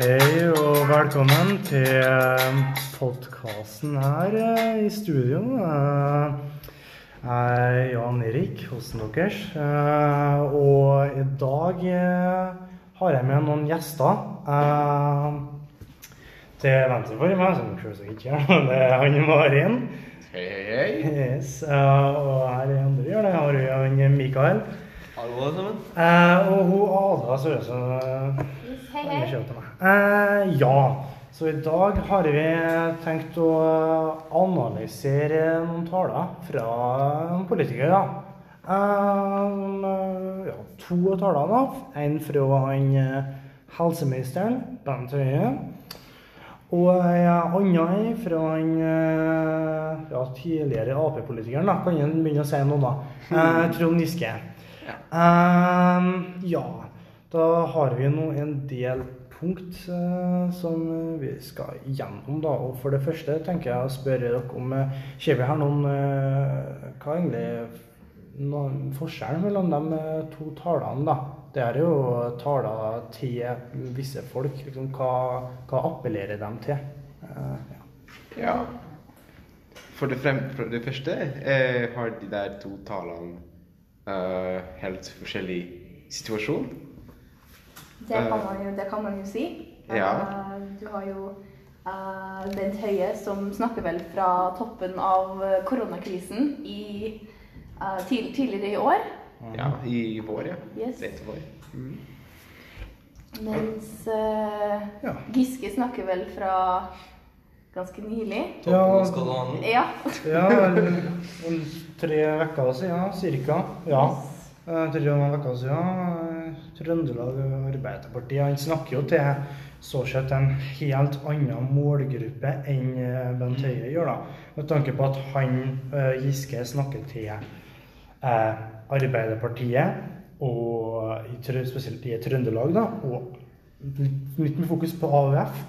Hei og velkommen til podkasten her eh, i studio. Eh, Jeg er Jan Erik, Hosen deres. Eh, Og i dag har jeg med noen gjester. Eh, Til venstre for meg, som selvsagt ikke er det er han Marin. Hei, hei, hei. Yes. eh, Og her i andre hjørnet har vi han Mikael. Hallo, alle sammen. Eh, og hun Ada Søresen. Hei, hei. Eh, ja, så i dag har vi tenkt å analysere noen taler fra en politiker. Ja. Eh, ja, to taler, da. En fra han eh, helseministeren, Bent Høie. Og en annen fra han eh, ja, tidligere Ap-politikeren, da. Kan han begynne å si noe, da. Eh, Trond Giske. Ja. Eh, ja, da har vi nå en del punkt eh, som vi skal gjennom, da. Og for det første tenker jeg å spørre dere om eh, Ser vi her noen eh, Hva er egentlig noen forskjell mellom de to talene, da? Det er jo taler til visse folk. Liksom, hva, hva appellerer de til? Ja. Ja. For det, frem, for det første eh, har de der to talene eh, helt forskjellig situasjon. Det kan man jo, det kan man jo si. Ja. Eh, Du har jo eh, Bent Høie som snakker vel fra toppen av eh, koronakrisen i, eh, til, tidligere i år. Ja, i vår, ja. Yes. Rett vår. Mm. Mens uh, Ja. Giske snakker vel fra ganske nylig. Ja, Ja. ja en tre uker siden cirka. Ja. Eh, en uke siden. Trøndelag Arbeiderparti. Han snakker jo til så sett en helt annen målgruppe enn eh, Bent Høie gjør, da. Med tanke på at han, eh, Giske, snakker til eh, Arbeiderpartiet, og spesielt i Trøndelag, da, og litt litt med fokus på AUF.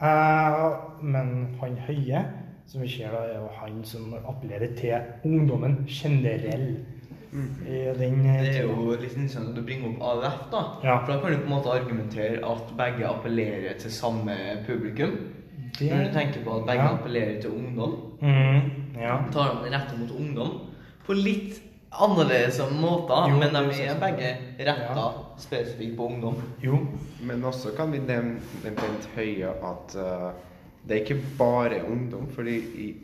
Eh, men han Høie, som vi ser da, er jo han som appellerer til ungdommen generell. I den eh, Det er jo litt interessant at du bringer opp AUF, da. Ja. For da kan du på en måte argumentere at begge appellerer til samme publikum. Det- Når du tenker på at begge Ja. appellerer til ungdom, Mm, ja. tar de retta mot ungdom på litt annerledes måter, Jo, men de er begge retta Ja. spesifikt på ungdom. Jo. Men også kan vi nevne Bent Høie at uh, det er ikke bare ungdom. fordi i,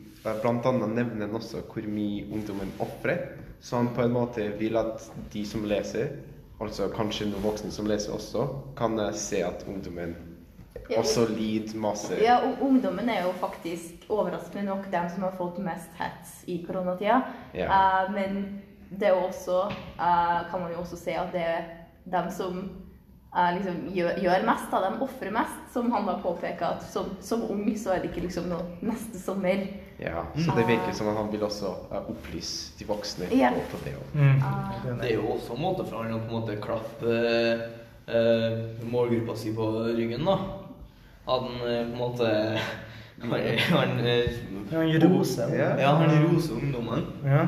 Blant annet nevner han også hvor mye ungdommen ofrer. Så han på en måte vil at de som leser, altså kanskje noen voksne som leser også, kan eh, se at ungdommen også lider masse. Ja, og ungdommen er jo faktisk overraskende nok dem som har fått mest hets i koronatida. Ja. Uh, men det er jo også, uh, kan man jo også se at det er dem som liksom gjør, gjør mest, da, de ofrer mest. Som han da påpeker at som, som ung så er det ikke liksom noe neste sommer. Ja, så det virker som at han vil også eh, opplyse de voksne Ja. på, det. Mm. Det er jo også en måte for han å på en måte klappe eh, målgruppa si på ryggen, da. At han eh, på en måte Han, han, eh, Ja, han roser. Ja. ja, han roser ungdommen. Ja.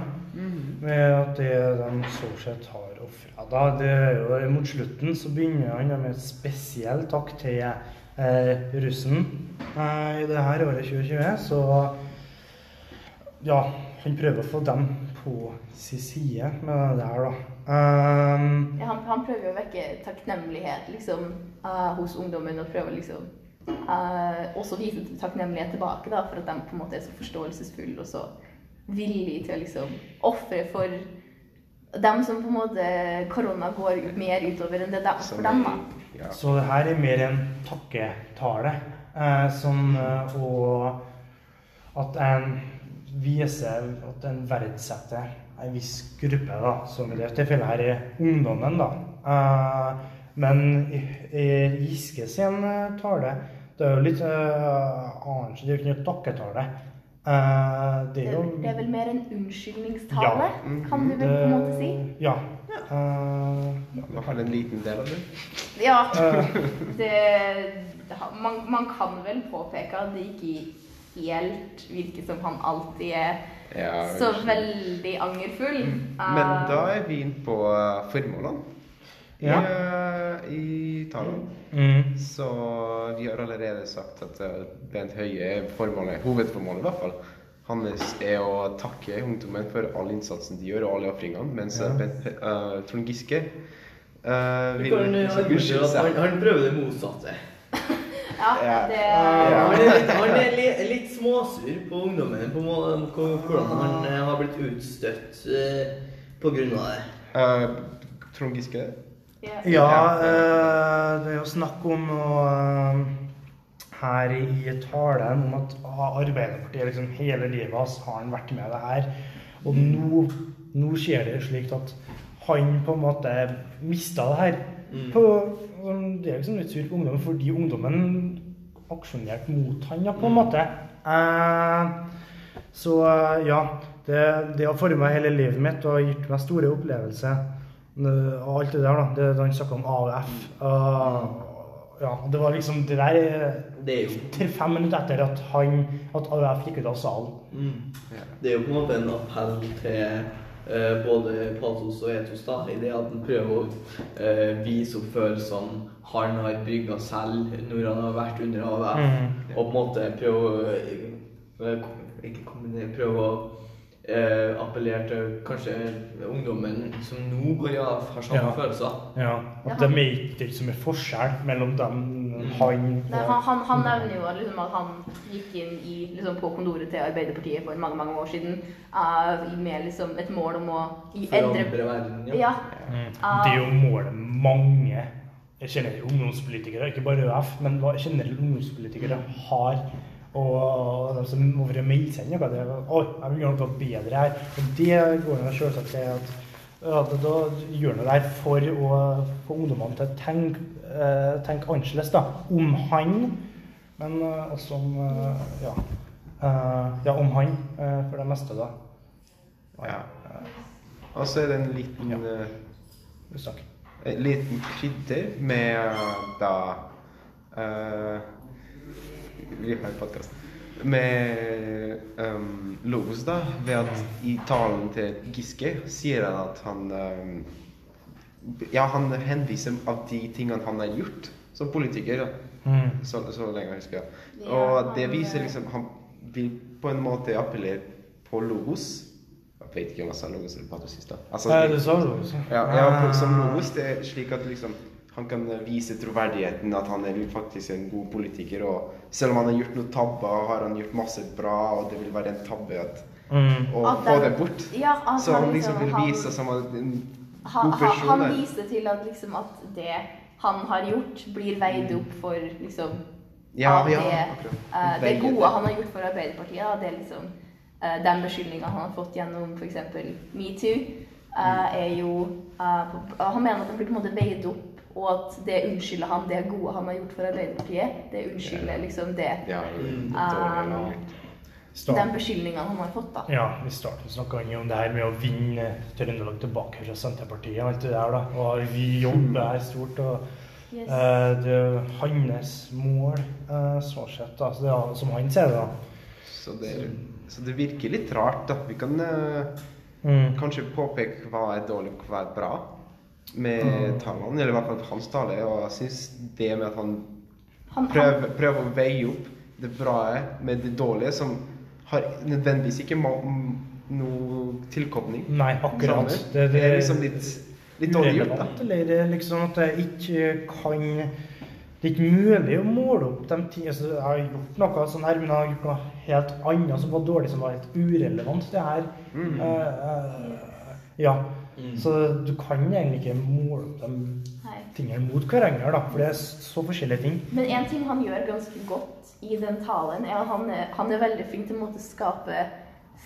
Med at det de stort sett har ofra. Jo mot slutten så begynner han med et spesiell takk til eh, russen eh, i det her året 2020. Så ja, han prøver å få dem på sin side med det her, da. Um, Ja, han, han prøver å vekke takknemlighet liksom, uh, hos ungdommen og prøver liksom eh, også vise takknemlighet tilbake da, for at de på en måte er så forståelsesfulle og så villige til å liksom ofre for dem som på en måte korona går mer utover enn det er for dem. da. Så det her er mer en takketale. Eh, som, eh, og at en viser at en verdsetter en viss gruppe, da, som i dette tilfellet her er ungdommen. da. Eh, men i, i Giske sin eh, tale det er jo litt uh, annet. Det er jo ikke noe takketale. Uh, det Det, er jo det er vel mer en unnskyldningstale, Ja. kan du vel på en måte si? Ja. Eh, I man kan en liten del av det. Ja. eh, Det, det, man, man kan vel påpeke at det ikke helt virker som han alltid er Ja, så veldig angerfull. Men Eh, da er vi inne på eh, formålene. Ja. i, i talen. Mm. Så vi har allerede sagt at eh, Bent Høie er formålet, hovedformålet i hvert fall. Hans er å takke ungdommen for all innsatsen de gjør, og alle ofringene, mens Ja. eh, Bent, eh, Trond Giske uh, vil unnskylde seg. han, han prøver det motsatte. Ja, det Ja. Han er litt, han er litt, litt småsur på ungdommen på hvordan han har blitt utstøtt uh, på grunn av det. Uh, Trond Giske? Ja. Eh, det er jo snakk om eh, her i talen om at ah, Arbeiderpartiet liksom hele livet hans har han vært med det her. Og nå, nå skjer det slik at han på en måte mista det her. Mm. På, det er liksom litt sur på ungdommen fordi ungdommen aksjonerte mot han, ja, på en måte. Eh, så ja, det, det har formet hele livet mitt og gitt meg store opplevelser. Eh, Og alt det der, da. Det, han snakka om AUF. Uh, ja, det var liksom det der eh, Det er jo til fem minutter etter at han at AUF gikk ut av salen. Mm. Ja. Det er jo på en måte en appell til uh, både patos og etos, da, i det at han prøver å uh, vise opp følelsene han har brygga selv når han har vært under AUF, Mm. og på en måte prøve å eh, Ikke kombinere, prøve å eh, appellere til kanskje ungdommen som nå går i AUF, har samme Ja. følelser. Ja, Ja, at det er ikke så mye forskjell mellom dem, han Nei, han, han, han nevner jo liksom, at han gikk inn i, liksom, på kontoret til Arbeiderpartiet for mange mange år siden uh, med liksom, et mål om å i- endre verden. Ja. Mm. Det er jo målet mange jeg kjenner ungdomspolitikere, ikke bare ØF, men hva generelle ungdomspolitikere har. Og de som må være meldt seg noe, det er Oi, jeg vil gjøre noe bedre her. Og det går jo selvsagt til at at da, gjør han det der for å få ungdommene til å tenke, eh, tenke annerledes da, om han, men eh, også om eh, ja, ja, om han for det meste, da. Ja. Og så er det en liten Ja. En liten krydder med da eh, Vi har podkast. Med um, Logos, da. Ved at i talen til Giske sier han at han um, Ja, han henviser av de tingene han har gjort som politiker. Mm. Så, så lenge jeg husker. Ja, Og det viser eh, liksom Han vil på en måte appellere på Logos. Jeg vet ikke om jeg sa Logos eller Patos sist, da. Altså, Eh, det sa Logos. ja, ja, Ah. som Logos det er slik at liksom han kan vise troverdigheten, at han er faktisk en god politiker. Og selv om han har gjort noen tabber, har han gjort masse bra, og det vil være en tabbe at, Mm. å At få det bort. Ja, at Så han liksom vil vise som en han, god person. han han viser til at, liksom, at det han har gjort, blir veid opp for liksom, Ja, ja, det, eh, det gode han har gjort for Arbeiderpartiet. Da, det liksom uh, Den beskyldninga han har fått gjennom f.eks. metoo, uh, er jo eh, Han mener at han blir på en måte veid opp, og at det unnskylder han det gode han har gjort for Arbeiderpartiet. Det unnskylder liksom det Ja, Mm. Um, den beskyldninga han har fått, da. Ja, i starten snakka han jo om det her med å vinne Trøndelag tilbake fra Senterpartiet og alt det der, da. Og vi jobber her stort, og Yes. uh, det er hans mål, uh, så sett, da. Så det er, som han ser det, da. Så det, så det virker litt rart, da. Vi kan uh, Mm. kanskje påpeke hva er dårlig hva er bra med talene, eller i hvert fall hans tale. Og jeg syns det med at han Han, han, prøver, prøver å veie opp det bra med det dårlige, som har nødvendigvis ikke noe tilkobling. Nei, akkurat. Det, Det, Det er liksom litt, litt dårlig gjort, da. urelevant, Eller liksom at jeg ikke kan Det er ikke mulig å måle opp de tingene altså, Jeg har gjort noe sånn her, men jeg har gjort noe helt annet som var dårlig, som var helt urelevant. Det her. Mm. uh, uh, ja. Mm. Så du kan egentlig ikke måle opp de tingene mot hverandre, da, for det er så forskjellige ting. Men en ting han gjør ganske godt i den talen, er at han er, han er veldig flink til å skape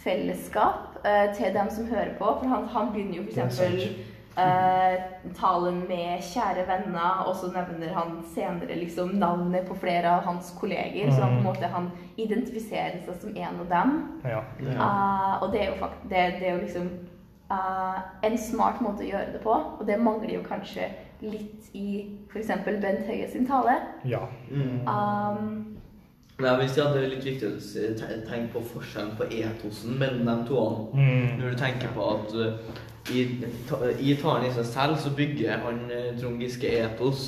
fellesskap uh, til dem som hører på. For han, han begynner jo f.eks. Uh, talen med 'kjære venner', og så nevner han senere liksom navnet på flere av hans kolleger. Så han på en Mm. måte han identifiserer seg som en av dem. Ja. Eh, og det er jo, fakt det, det er jo liksom eh, en smart måte å gjøre det på, og det mangler jo kanskje litt i f.eks. Bent Høie sin tale. ja. Mm. Um, jeg si at det er litt viktig å tenke på forskjellen på etosen mellom de to. Mm. Når du tenker på at i, ta- i talen i seg selv så bygger han eh, Trond Giske etos.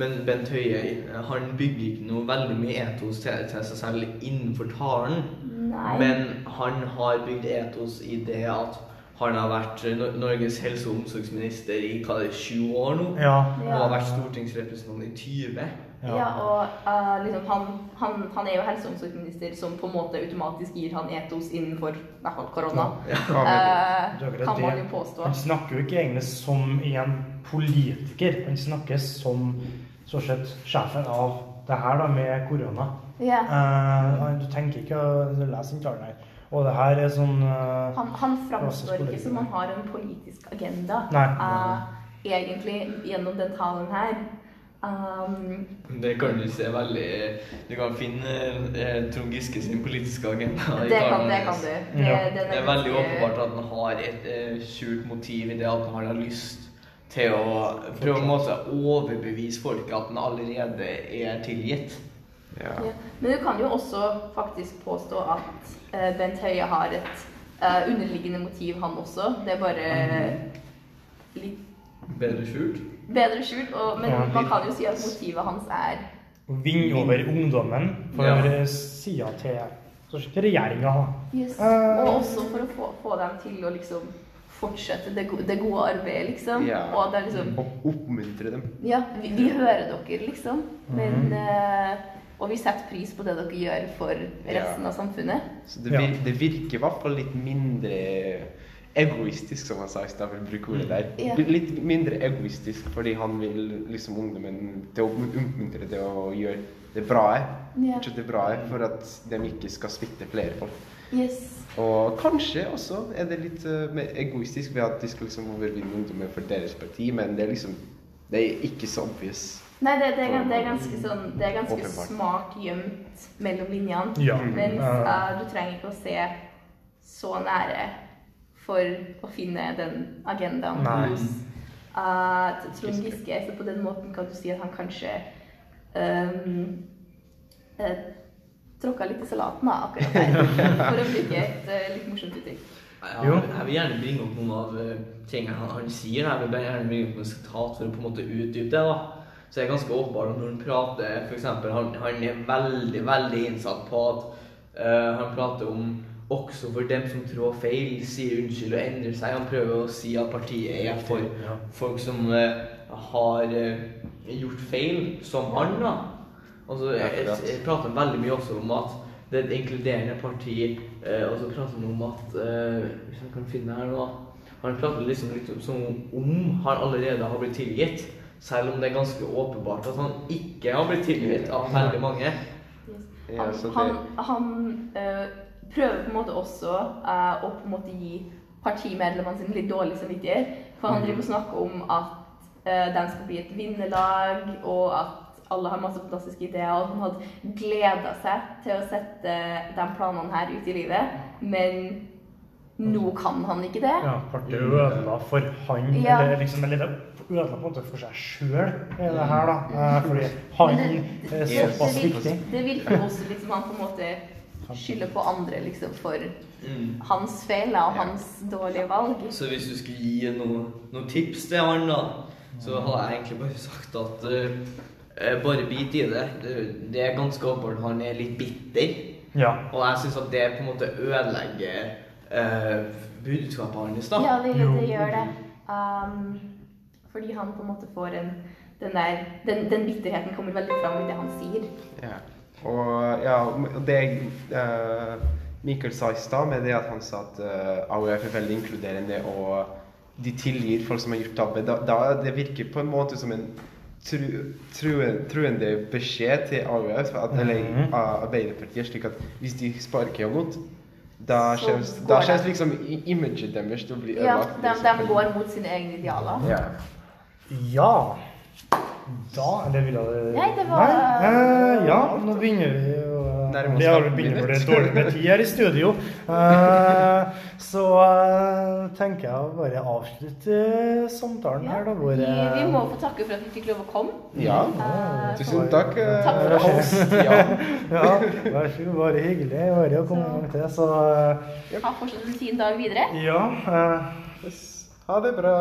Men Bent Høie han bygger ikke noe veldig mye etos til, til seg selv innenfor talen. Nei. Men han har bygd etos i det at han har vært eh, Norges helse- og omsorgsminister i hva er 20 år nå. Ja. Og har vært stortingsrepresentant i 20. Ja, og uh, liksom han, han, han er jo helse- og omsorgsminister som på en måte automatisk gir han etos innenfor i hvert fall korona. Ja. Ja, Uh, Eh, Det kan man jo påstå. Han snakker jo ikke egentlig som en politiker. Han snakker som så sett sjefen av det her da, med korona. Ja. Uh, du tenker ikke å lese den talen her. Og det her er sånn uh, Han, han framstår ikke som han har en politisk agenda, Nei. uh, egentlig, gjennom den talen her. Um, Det kan du se veldig Du kan finne eh, Trond Giske sin politiske agenda. i det, kan, det kan du. Det, Ja. Det er veldig åpenbart at han har et eh, skjult motiv i det at han har lyst til å prøve å overbevise folk at han allerede er tilgitt. Ja. Ja. Men du kan jo også faktisk påstå at uh, Bent Høie har et uh, underliggende motiv, han også. Det er bare litt Bedre skjult. bedre skjult. Og, men Ja. man kan jo si at motivet hans er å vinne over ungdommen for Ja. sida til, regjeringa. Yes. Uh, Og også for å få, få dem til å liksom fortsette det, go det gode arbeidet, liksom. Ja. Og det er liksom oppmuntre dem. Ja, vi, vi hører dere, liksom. Men Mhm. eh, Og vi setter pris på det dere gjør for resten Ja. av samfunnet. Så det, vir det virker i hvert fall litt mindre egoistisk, som han sa i stad, å bruke ordet der. Ja. Litt mindre egoistisk fordi han vil liksom ungdommen til å oppmuntre til å gjøre det bra, Ja. er det bra for at de ikke skal smitte flere folk. Yes. Og kanskje også er det litt eh, mer egoistisk ved at de skal liksom overvinne ungdommen for deres parti, men det er liksom Det er ikke så obvious. Nei, det, det, er, det er ganske sånn Det er ganske Åpenbart. smart gjemt mellom linjene. Ja. Men Eh, eh, du trenger ikke å se så nære for å finne den agendaen Nei. hos uh, Trond Giske. Så på den måten kan du si at han kanskje um, uh, tråkka litt i salaten, da, akkurat der. For å bruke et uh, litt morsomt uttrykk. Jeg, Jo. jeg vil gjerne bringe opp noen av eh, tingene han, han sier. Jeg vil gjerne bringe opp noen sitat for å på en måte utdype det. da. Så det er ganske åpenbart når han prater for eksempel, han, han er veldig, veldig innsatt på at uh, han prater om også for dem som trår feil, sier unnskyld og endrer seg. Han prøver å si at partiet er for Ja. folk som uh, har uh, gjort feil, som han. da. Altså, jeg, jeg prater veldig mye også om at det er et inkluderende parti, eh, og så prater han om at eh, Hvis jeg kan finne her nå Han prater liksom litt som om han allerede har blitt tilgitt. Selv om det er ganske åpenbart at han ikke har blitt tilgitt av veldig mange. Yes. Han, han, han øh, prøver på en måte også øh, å på en måte gi partimedlemmene sine litt dårlig samvittighet. For han driver og snakker om at øh, de skal bli et vinnerlag, og at alle har masse fantastiske ideer. Og han hadde gleda seg til å sette de planene her ut i livet. Men nå kan han ikke det. Ja, Det ødela for han, Ja. eller liksom eller det ødela på en måte for seg sjøl, det her, da. Eh, Fordi han Men er såpass det, viktig. det virker også litt som han på en måte skylder på andre liksom for Mm. hans feil og Ja. hans dårlige valg. Så hvis du skulle gi noen noe tips til han, da, så hadde jeg egentlig bare sagt at eh, bare bit i det. det. Det er ganske åpenbart han er litt bitter. Ja. Og jeg syns at det på en måte ødelegger uh, budskapet hans, da. Ja, det, det gjør det. Um, fordi han på en måte får en Den, der, den, den bitterheten kommer veldig fram i det han sier. Ja. Og ja, det eh, Michael sa i stad, med det at han sa at eh, AUF er veldig inkluderende og de tilgir folk som har gjort tabbe, da, da det virker på en måte som en tru, truen, truende beskjed til AUF, at, eller Mhm. Arbeiderpartiet, slik at hvis de sparker mot da kjennes liksom imaget deres til å bli Ja, de, de går mot sine egne idealer. Ja. Ja. Da Eller ville det Nei, det var- Nei, eh, Ja, nå begynner vi å Nærmer oss Det er fem begynner å dårlig med tid her i studio. Eh, så eh, tenker jeg å bare avslutte samtalen her, da. Hvor vi, eh, vi må få takke for at vi fikk lov å komme. ja. Eh, Tusen takk. eh, Takk for oss. Ja. Ja, vær så god. Bare hyggelig bare å komme en gang til. Så eh, Ha fortsatt en fin dag videre. ja. eh, Ha det bra.